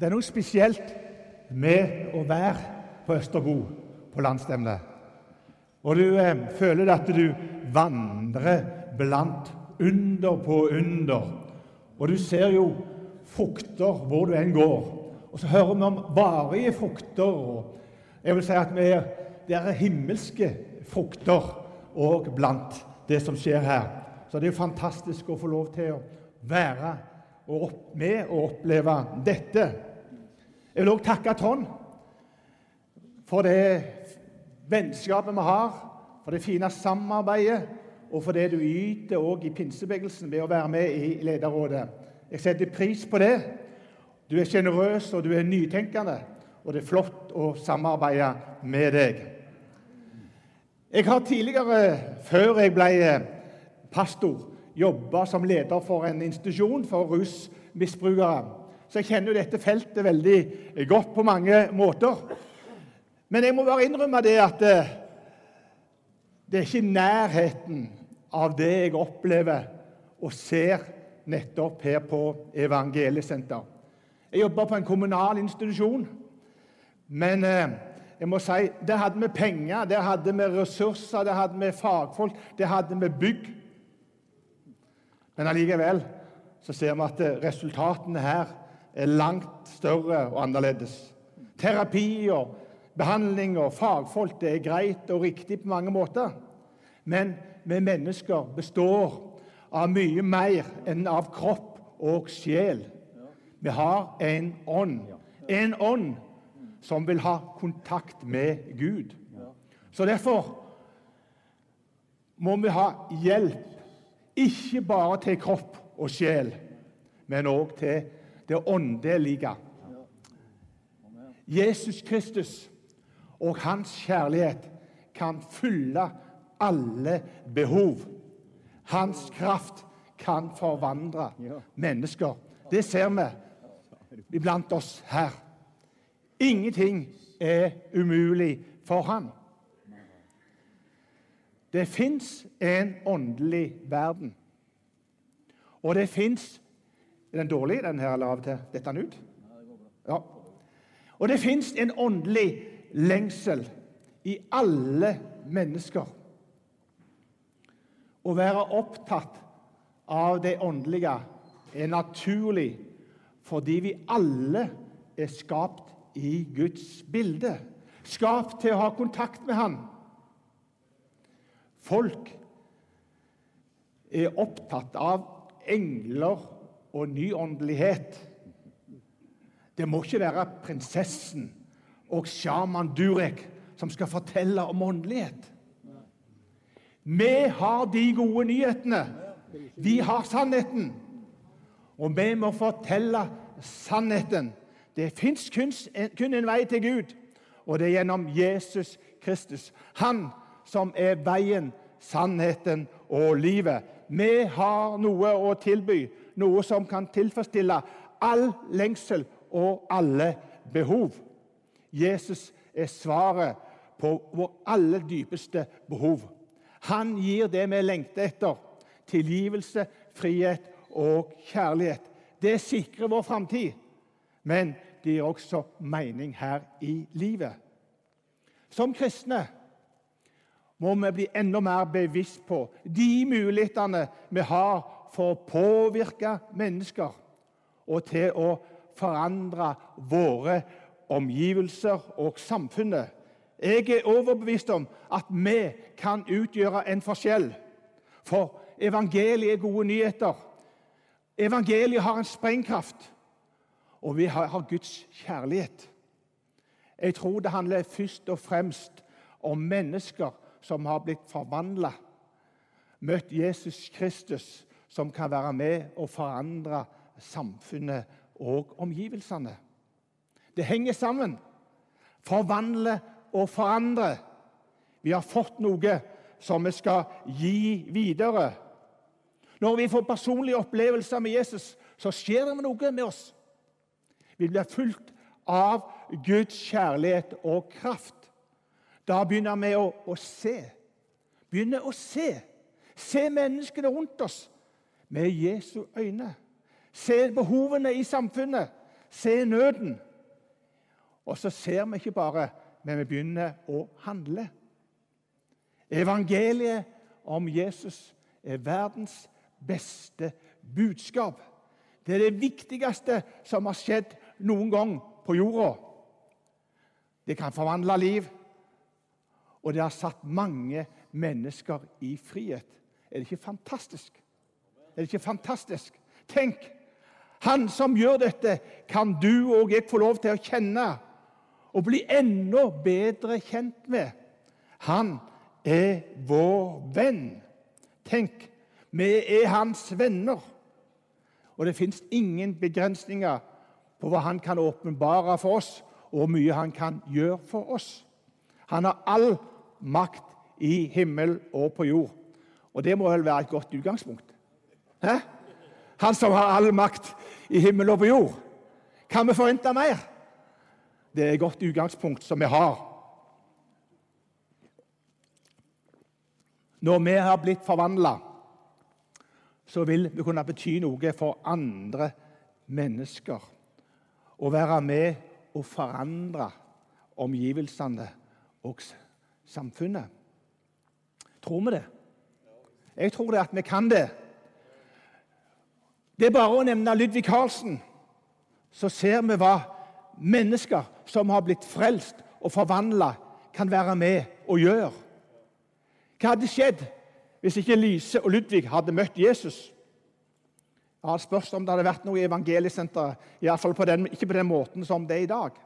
Det er noe spesielt med å være på Østerbo på landsstevne. Og du eh, føler at du vandrer blant under på under. Og du ser jo frukter hvor du enn går. Og så hører vi om varige frukter. og jeg vil si at vi er, Det er himmelske frukter òg blant det som skjer her. Så det er jo fantastisk å få lov til å være med og oppleve dette. Jeg vil òg takke Trond for det vennskapet vi har, for det fine samarbeidet og for det du yter òg i pinsebevegelsen ved å være med i lederrådet. Jeg setter pris på det. Du er sjenerøs, og du er nytenkende, og det er flott å samarbeide med deg. Jeg har tidligere, før jeg ble pastor, jobba som leder for en institusjon for rusmisbrukere. Så jeg kjenner jo dette feltet veldig godt på mange måter. Men jeg må bare innrømme det at eh, det er ikke nærheten av det jeg opplever og ser nettopp her på Evangeliesenter. Jeg jobber på en kommunal institusjon, men eh, jeg må si, der hadde vi penger, der hadde vi ressurser, der hadde vi fagfolk, der hadde vi bygg. Men allikevel så ser vi at eh, resultatene her er langt større og annerledes. Terapi og behandling og fagfolk det er greit og riktig på mange måter. Men vi mennesker består av mye mer enn av kropp og sjel. Vi har en ånd. En ånd som vil ha kontakt med Gud. Så derfor må vi ha hjelp, ikke bare til kropp og sjel, men òg til det åndelige. Jesus Kristus og hans kjærlighet kan fylle alle behov. Hans kraft kan forvandle mennesker. Det ser vi iblant oss her. Ingenting er umulig for ham. Det fins en åndelig verden. Og det fins er den dårlig, den her, eller av og til detter den ut? Ja. Og det fins en åndelig lengsel i alle mennesker. Å være opptatt av det åndelige er naturlig fordi vi alle er skapt i Guds bilde. Skapt til å ha kontakt med Han. Folk er opptatt av engler og nyåndelighet. Det må ikke være prinsessen og sjaman Durek som skal fortelle om åndelighet. Vi har de gode nyhetene. Vi har sannheten. Og vi må fortelle sannheten. Det fins kun en vei til Gud, og det er gjennom Jesus Kristus. Han som er veien, sannheten og livet. Vi har noe å tilby noe som kan tilfredsstille all lengsel og alle behov. Jesus er svaret på vår aller dypeste behov. Han gir det vi lengter etter tilgivelse, frihet og kjærlighet. Det sikrer vår framtid, men det gir også mening her i livet. Som kristne må vi bli enda mer bevisst på de mulighetene vi har for å påvirke mennesker og til å forandre våre omgivelser og samfunnet. Jeg er overbevist om at vi kan utgjøre en forskjell. For evangeliet er gode nyheter. Evangeliet har en sprengkraft, og vi har Guds kjærlighet. Jeg tror det handler først og fremst om mennesker som har blitt forvandla, møtt Jesus Kristus som kan være med og forandre samfunnet og omgivelsene. Det henger sammen. Forvandle og forandre. Vi har fått noe som vi skal gi videre. Når vi får personlige opplevelser med Jesus, så skjer det noe med oss. Vi blir fulgt av Guds kjærlighet og kraft. Da begynner vi å, å se. Begynner å se. Se menneskene rundt oss med Jesu øyne. Se behovene i samfunnet. Se nøden. Og så ser vi ikke bare, men vi begynner å handle. Evangeliet om Jesus er verdens beste budskap. Det er det viktigste som har skjedd noen gang på jorda. Det kan forvandle liv, og det har satt mange mennesker i frihet. Er det ikke fantastisk? Er det ikke fantastisk? Tenk! Han som gjør dette, kan du og jeg få lov til å kjenne og bli enda bedre kjent med. Han er vår venn. Tenk, vi er hans venner. Og det fins ingen begrensninger på hva han kan åpenbare for oss, og hvor mye han kan gjøre for oss. Han har all makt i himmel og på jord. Og det må vel være et godt utgangspunkt? Hæ? Han som har all makt i himmel og på jord. Kan vi forvente mer? Det er et godt utgangspunkt som vi har. Når vi har blitt forvandla, så vil vi kunne bety noe for andre mennesker. Å være med og forandre omgivelsene og samfunnet. Tror vi det? Jeg tror det at vi kan det. Det er bare å nevne Ludvig Carlsen, så ser vi hva mennesker som har blitt frelst og forvandla, kan være med og gjøre. Hva hadde skjedd hvis ikke Lise og Ludvig hadde møtt Jesus? Ja, det spørs om det hadde vært noe i evangeliesenteret, iallfall på den, ikke på den måten som det er i dag.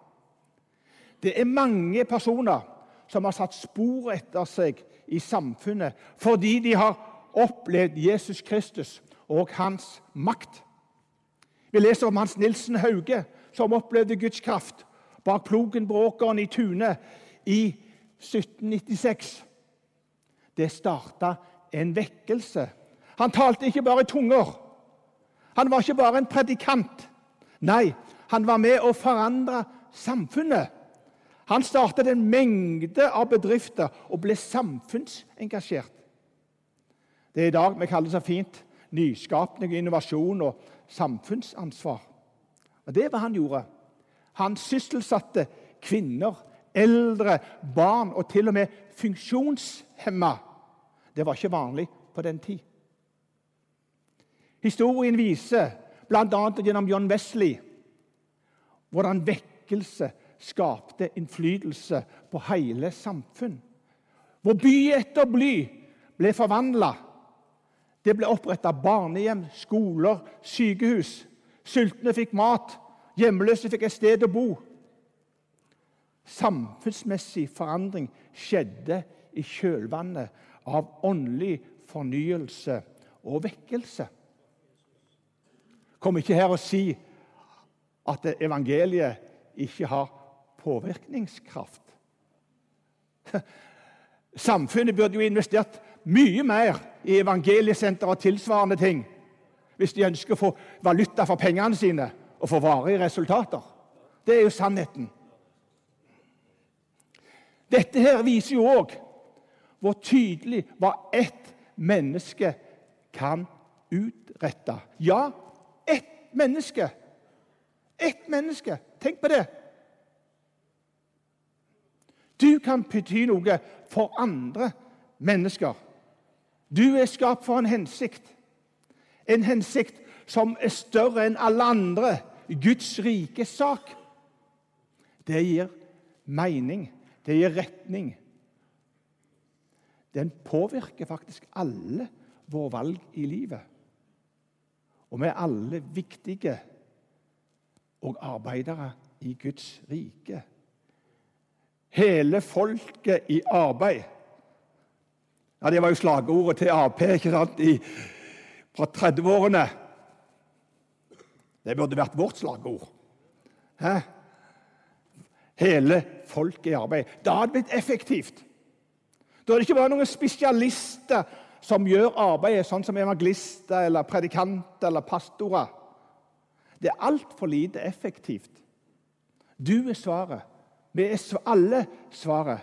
Det er mange personer som har satt spor etter seg i samfunnet fordi de har opplevd Jesus Kristus og hans makt. Vi leser om Hans Nilsen Hauge, som opplevde Guds kraft bak plogen Bråkeren i Tune i 1796. Det starta en vekkelse. Han talte ikke bare tunger. Han var ikke bare en predikant. Nei, han var med å forandre samfunnet. Han startet en mengde av bedrifter og ble samfunnsengasjert. Det er i dag vi kaller det så fint nyskapning, innovasjon og samfunnsansvar. Og Det var han gjorde. Han sysselsatte kvinner, eldre, barn og til og med funksjonshemma. Det var ikke vanlig på den tid. Historien viser, bl.a. gjennom John Wesley, hvordan vekkelse skapte innflytelse på hele samfunn. Hvor by etter by ble forvandla det ble oppretta barnehjem, skoler, sykehus. Sultne fikk mat, hjemløse fikk et sted å bo. Samfunnsmessig forandring skjedde i kjølvannet av åndelig fornyelse og vekkelse. Kom ikke her og si at evangeliet ikke har påvirkningskraft. Samfunnet burde jo investert mye mer i evangeliesenter og tilsvarende ting hvis de ønsker å få valuta for pengene sine og få varige resultater. Det er jo sannheten. Dette her viser jo òg hvor tydelig hva ett menneske kan utrette. Ja, ett menneske. Ett menneske. Tenk på det. Du kan bety noe for andre mennesker. Du er skapt for en hensikt. En hensikt som er større enn alle andre. Guds rike sak. Det gir mening. Det gir retning. Den påvirker faktisk alle våre valg i livet. Og vi er alle viktige og arbeidere i Guds rike. Hele folket i arbeid. Ja, Det var jo slagordet til Ap ikke sant, I, fra 30-årene. Det burde vært vårt slagord. Hæ? hele folket i arbeid. Da hadde det blitt effektivt. Da det ikke bare noen spesialister som gjør arbeidet, sånn som evangelister eller predikanter eller pastorer. Det er altfor lite effektivt. Du er svaret. Vi er alle svaret.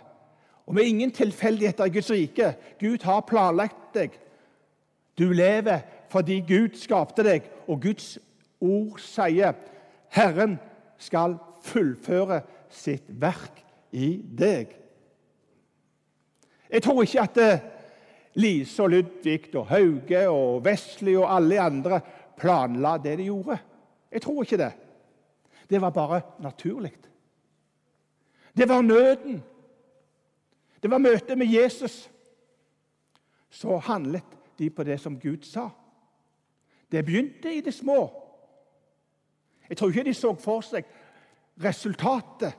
Og vi er ingen tilfeldigheter i Guds rike. Gud har planlagt deg. Du lever fordi Gud skapte deg, og Guds ord sier Herren skal fullføre sitt verk i deg. Jeg tror ikke at eh, Lise og Ludvig og Hauge og Wesley og alle andre planla det de gjorde. Jeg tror ikke det. Det var bare naturlig. Det var nøden. Det var møtet med Jesus. Så handlet de på det som Gud sa. Det begynte i det små. Jeg tror ikke de så for seg resultatet.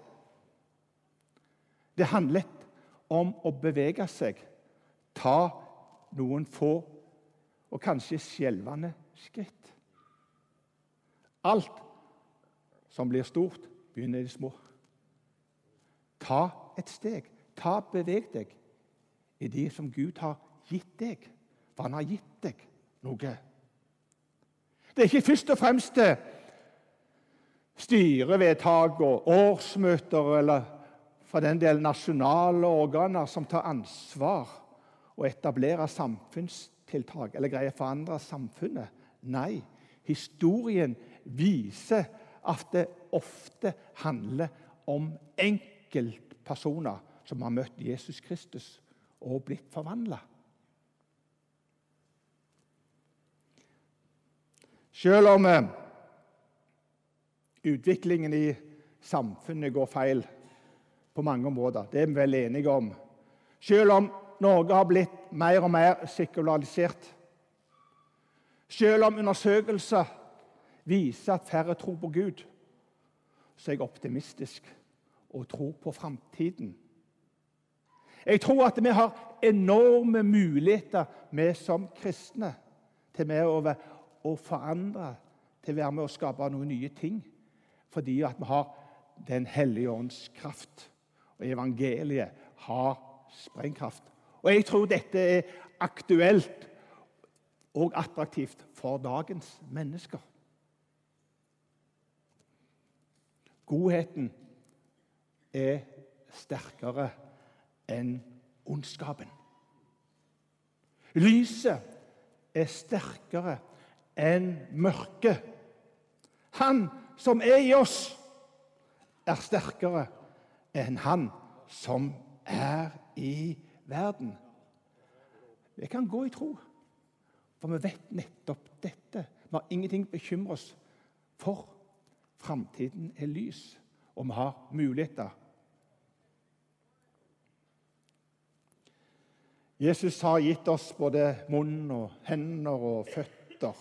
Det handlet om å bevege seg, ta noen få og kanskje skjelvende skritt. Alt som blir stort, begynner i det små. Ta et steg. Ta Beveg deg i det som Gud har gitt deg. For han har gitt deg noe. Det er ikke først og fremst styrevedtak og årsmøter eller for den del nasjonale organer som tar ansvar og etablerer samfunnstiltak eller greier å forandre samfunnet. Nei, historien viser at det ofte handler om enkeltpersoner som har møtt Jesus Kristus og blitt forvandla. Selv om eh, utviklingen i samfunnet går feil på mange områder, det er vi vel enige om Selv om Norge har blitt mer og mer sekularisert, selv om undersøkelser viser at færre tror på Gud, så er jeg optimistisk og tror på framtiden. Jeg tror at vi har enorme muligheter, vi som kristne, til med å, å forandre, til å være med å skape noen nye ting. Fordi at vi har Den hellige ånds kraft. Og evangeliet har sprengkraft. Og jeg tror dette er aktuelt og attraktivt for dagens mennesker. Godheten er sterkere enn ondskapen. Lyset er sterkere enn mørket. Han som er i oss, er sterkere enn han som er i verden. Vi kan gå i tro, for vi vet nettopp dette. Vi har ingenting å bekymre oss for. Framtiden er lys, og vi har muligheter. Jesus har gitt oss både munn og hender og føtter.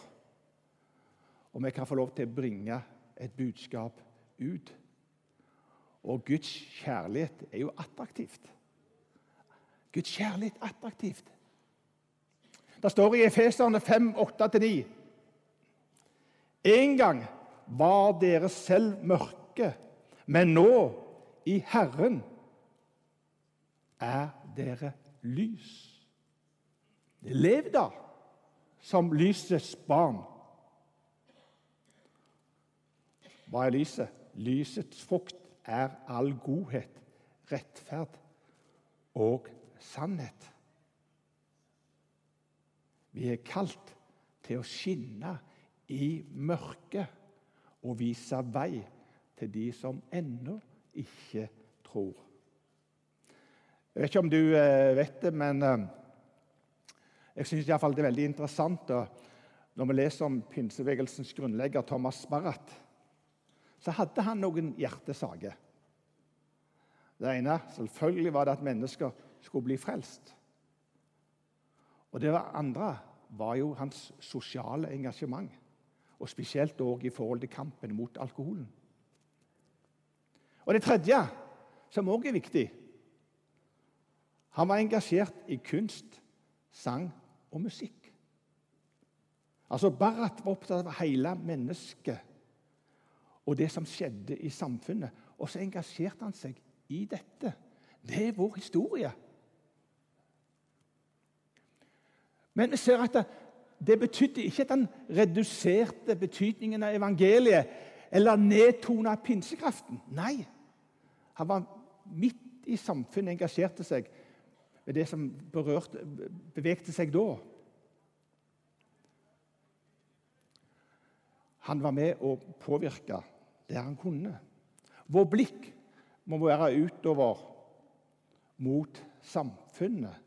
Og vi kan få lov til å bringe et budskap ut. Og Guds kjærlighet er jo attraktivt. Guds kjærlighet er attraktivt. Det står i Efeserne 5, 8-9. En gang var dere selv mørke, men nå, i Herren, er dere lys. Lev da som lysets barn. Hva er lyset? Lysets frukt er all godhet, rettferd og sannhet. Vi er kalt til å skinne i mørket og vise vei til de som ennå ikke tror. Jeg vet ikke om du eh, vet det, men eh, jeg syns det er veldig interessant og når vi leser om pinsebevegelsens grunnlegger Thomas Barrett, Så hadde han noen hjertesaker. Det ene selvfølgelig var det at mennesker skulle bli frelst. Og det andre var jo hans sosiale engasjement. Og spesielt òg i forhold til kampen mot alkoholen. Og det tredje, som òg er viktig Han var engasjert i kunst, sang og musikk. Altså, Barrat var opptatt av hele mennesket. og det som skjedde i samfunnet. Og så engasjerte han seg i dette. Det er vår historie. Men vi ser at det, betydde ikke at han reduserte betydningen av evangeliet eller nedtona pinsekraften. Nei, han var midt i samfunnet, engasjerte seg med det som berørte, bevegte seg da. Han var med å påvirke der han kunne. Vår blikk må være utover mot samfunnet.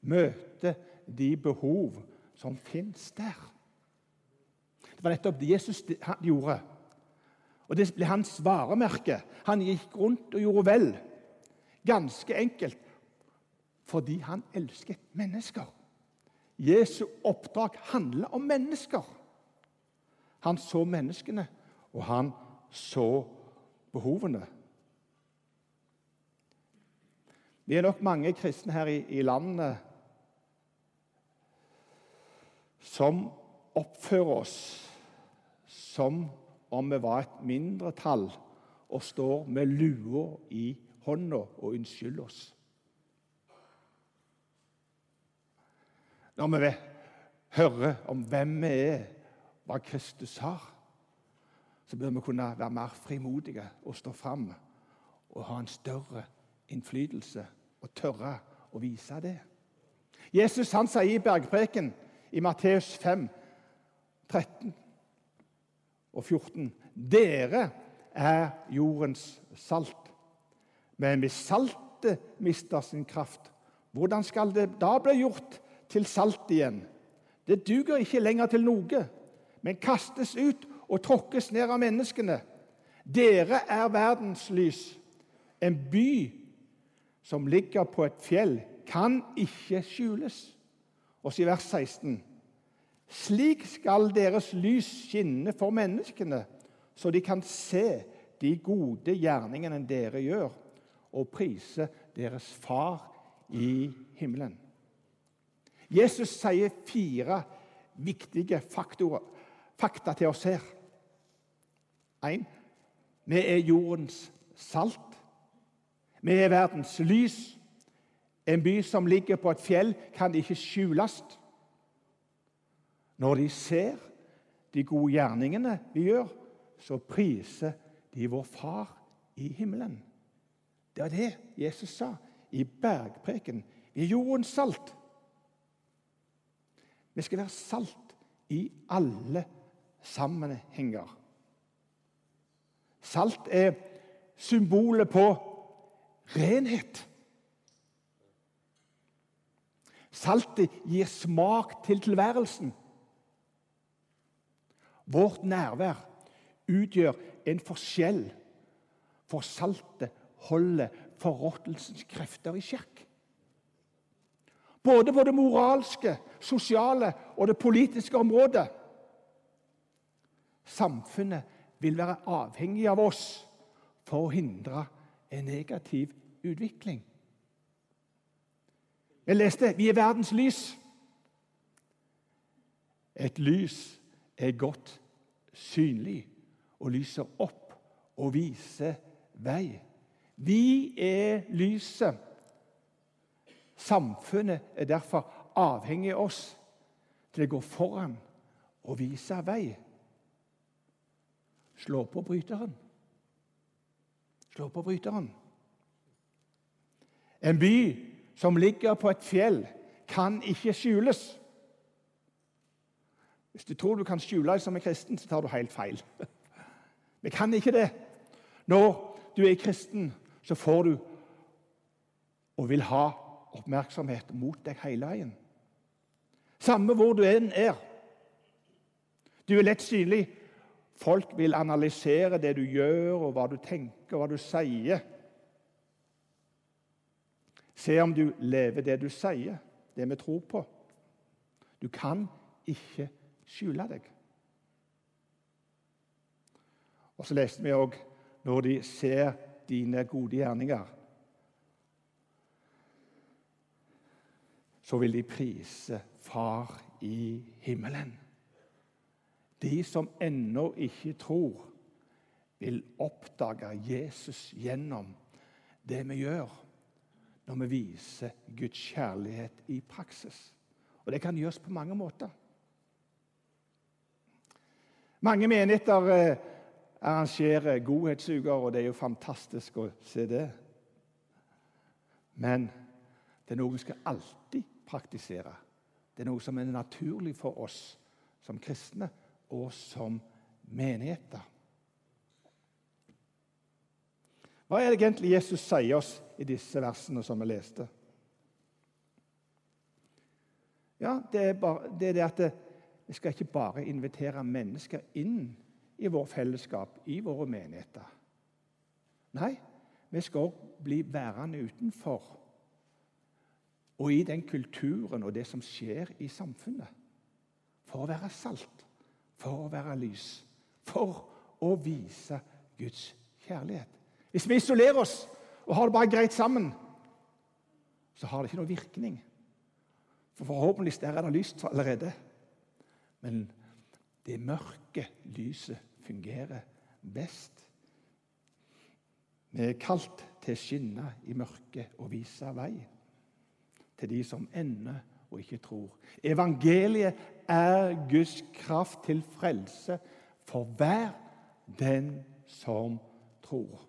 Møte de behov som fins der. Det var nettopp det Jesus gjorde. Og Det ble hans varemerke. Han gikk rundt og gjorde vel. Ganske enkelt fordi han elsket mennesker. Jesu oppdrag handler om mennesker. Han så menneskene, og han så behovene. Vi er nok mange kristne her i, i landet som oppfører oss som om vi var et mindretall og står med lua i hånda og unnskylder oss. Når vi hører om hvem vi er, hva Kristus har, så bør vi kunne være mer frimodige og stå fram og ha en større innflytelse og tørre å vise det. Jesus han sier i bergpreken i Matteus 5, 13 og 14 Dere er jordens salt. Men hvis saltet mister sin kraft, hvordan skal det da bli gjort til salt igjen? Det duger ikke lenger til noe, men kastes ut og tråkkes ned av menneskene. Dere er verdens lys. En by som ligger på et fjell, kan ikke skjules. Og så i vers 16.: Slik skal deres lys skinne for menneskene, så de kan se de gode gjerningene dere gjør, og prise deres Far i himmelen. Jesus sier fire viktige faktorer, fakta til oss her. 1. Vi er jordens salt. Vi er verdens lys. En by som ligger på et fjell, kan ikke skjules. Når de ser de gode gjerningene vi gjør, så priser de vår Far i himmelen. Det var det Jesus sa i bergpreken. Vi er jordens salt. Vi skal være salt i alle sammenhenger. Salt er symbolet på renhet. Saltet gir smak til tilværelsen. Vårt nærvær utgjør en forskjell, for saltet holder forråtnelsens krefter i sjakk. Både på det moralske, sosiale og det politiske området. Samfunnet vil være avhengig av oss for å hindre en negativ utvikling. Jeg leste vi er verdens lys. Et lys er godt synlig og lyser opp og viser vei. Vi er lyset. Samfunnet er derfor avhengig av oss til å gå foran og vise vei. Slå på bryteren. Slå på bryteren. En by som ligger på et fjell, kan ikke skjules. Hvis du tror du kan skjule deg som en kristen, så tar du helt feil. Vi kan ikke det. Når du er kristen, så får du og vil ha oppmerksomhet mot deg hele veien. Samme hvor du enn er. Du er lett synlig Folk vil analysere det du gjør, og hva du tenker, og hva du sier. Se om du lever det du sier, det vi tror på. Du kan ikke skjule deg. Og Så leste vi òg når de ser dine gode gjerninger, så vil de prise Far i himmelen. De som ennå ikke tror, vil oppdage Jesus gjennom det vi gjør når vi viser Guds kjærlighet i praksis. Og det kan gjøres på mange måter. Mange menigheter eh, arrangerer godhetsuker, og det er jo fantastisk å se det. Men det er noe vi skal alltid praktisere. Det er noe som er naturlig for oss som kristne og som menigheter. Hva er det egentlig Jesus sier oss i disse versene som vi leste? Ja, Det er, bare, det, er det at vi skal ikke bare invitere mennesker inn i vår fellesskap, i våre menigheter. Nei, vi skal òg bli værende utenfor og i den kulturen og det som skjer i samfunnet. For å være salt, for å være lys, for å vise Guds kjærlighet. Hvis vi isolerer oss og har det bare greit sammen, så har det ikke noe virkning. For forhåpentligvis der er det lyst allerede. Men det mørke lyset fungerer best. Vi er kalt til å skinne i mørket og vise vei til de som ender og ikke tror. Evangeliet er Guds kraft til frelse for hver den som tror.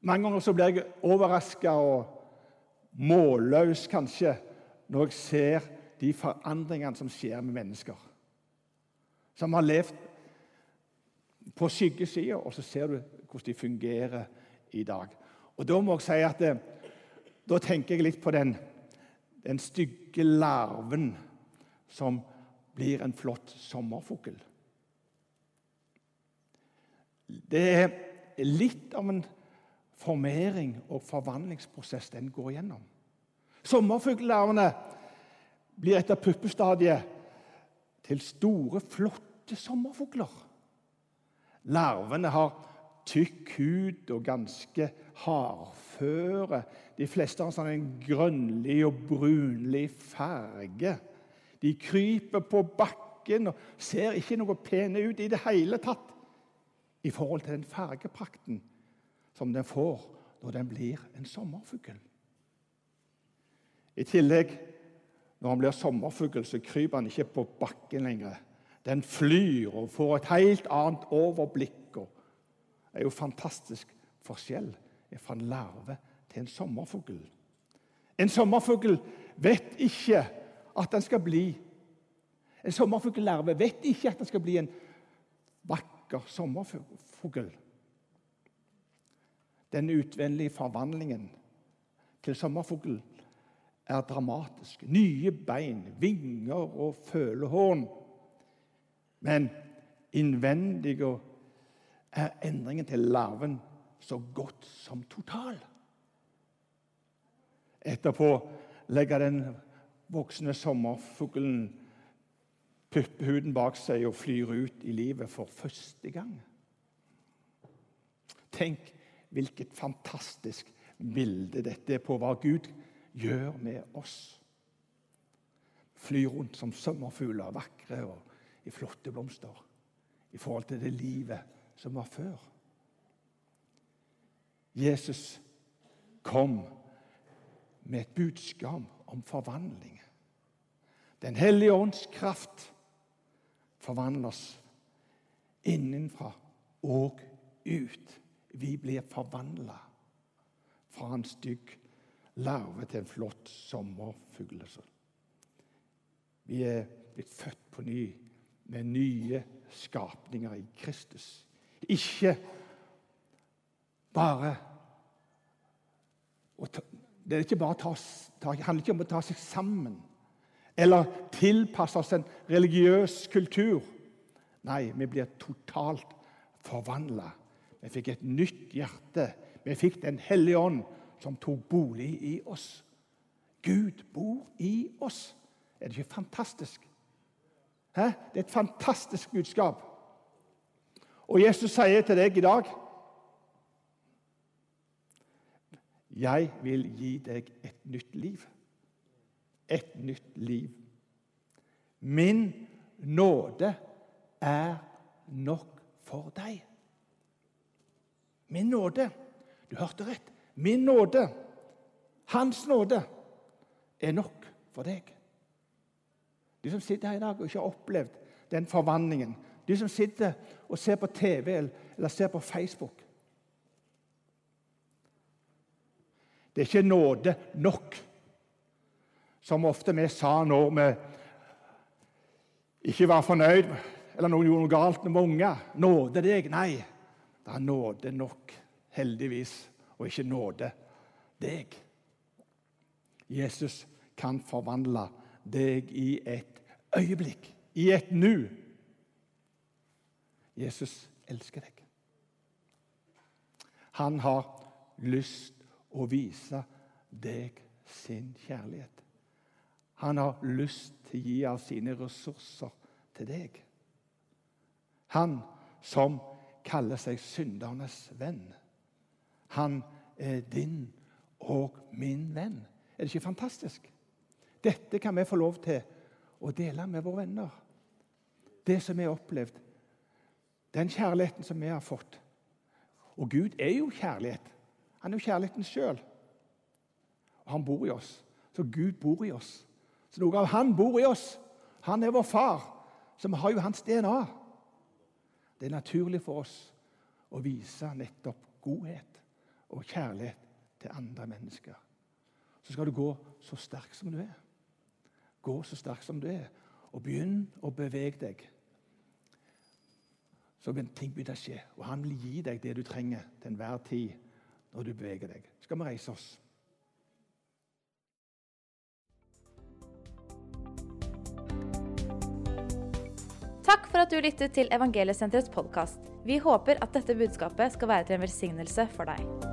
Mange ganger så blir jeg overraska og målløs kanskje når jeg ser de forandringene som skjer med mennesker. Som har levd på skyggesida, og så ser du hvordan de fungerer i dag. Og Da må jeg si at det, eh, da tenker jeg litt på den, den stygge larven som blir en flott sommerfugl. Det er litt av en formering og forvandlingsprosess den går gjennom. Sommerfugllarvene blir etter puppestadiet til store, flotte sommerfugler. Larvene har tykk hud og ganske hardføre. De fleste har sånn en grønnlig og brunlig farge. De kryper på bakken og ser ikke noe pene ut i det hele tatt i forhold til den fargeprakten som den får når den blir en sommerfugl. I tillegg, når han blir sommerfugl, så kryper han ikke på bakken lenger. Den flyr og får et helt annet overblikk. Det er jo fantastisk forskjell fra en larve til en sommerfugl. En sommerfugl vet ikke at den skal bli En sommerfugllarve vet ikke at den skal bli en vakker sommerfugl. Den utvendige forvandlingen til sommerfugl er dramatisk. Nye bein, vinger og følehorn. Men innvendig er endringen til larven så godt som total. Etterpå legger den voksne sommerfuglen puppehuden bak seg og flyr ut i livet for første gang. Tenk hvilket fantastisk bilde dette er på hva Gud gjør med oss. Fly rundt som sommerfugler, vakre og i flotte blomster, i forhold til det livet som var før. Jesus kom med et budskap om forvandling. Den hellige ånds kraft forvandler innenfra og ut. Vi blir forvandla fra en stygg larve til en flott sommerfugl. Vi er blitt født på ny med nye skapninger i Kristus. Ikke bare ta, Det ikke bare ta, ta, handler ikke om å ta seg sammen eller tilpasse oss en religiøs kultur. Nei, vi blir totalt forvandla. Vi fikk et nytt hjerte. Vi fikk Den hellige ånd, som tok bolig i oss. Gud bor i oss. Er det ikke fantastisk? Hæ? Det er et fantastisk budskap. Og Jesus sier til deg i dag Jeg vil gi deg et nytt liv. Et nytt liv. Min nåde er nok for deg. Min nåde. Du hørte rett. Min nåde, Hans nåde, er nok for deg. De som sitter her i dag og ikke har opplevd den forvandlingen. De som sitter og ser på TV eller ser på Facebook. Det er ikke nåde nok, som ofte vi sa når vi ikke var fornøyd eller noen gjorde noe galt med unger. Nåde deg? Nei, det er nåde nok, heldigvis, og ikke nåde deg. Jesus kan forvandle deg i et øyeblikk, i et nu. Jesus elsker deg. Han har lyst å vise deg sin kjærlighet. Han har lyst til å gi av sine ressurser til deg. Han som kaller seg syndernes venn. Han er din og min venn. Er det ikke fantastisk? Dette kan vi få lov til å dele med våre venner. Det som vi har opplevd, den kjærligheten som vi har fått. Og Gud er jo kjærlighet. Han er jo kjærligheten sjøl. Og han bor i oss. Så Gud bor i oss. Så noe av han bor i oss. Han er vår far, så vi har jo hans DNA. Det er naturlig for oss å vise nettopp godhet og kjærlighet til andre mennesker. Så skal du gå så sterk som du er. Gå så sterk som du er, og begynn å bevege deg. Så vil ting begynne å skje, og han vil gi deg det du trenger til enhver tid når du beveger deg. Skal vi reise oss? Takk for at du lyttet til Evangeliesenterets podkast. Vi håper at dette budskapet skal være til en velsignelse for deg.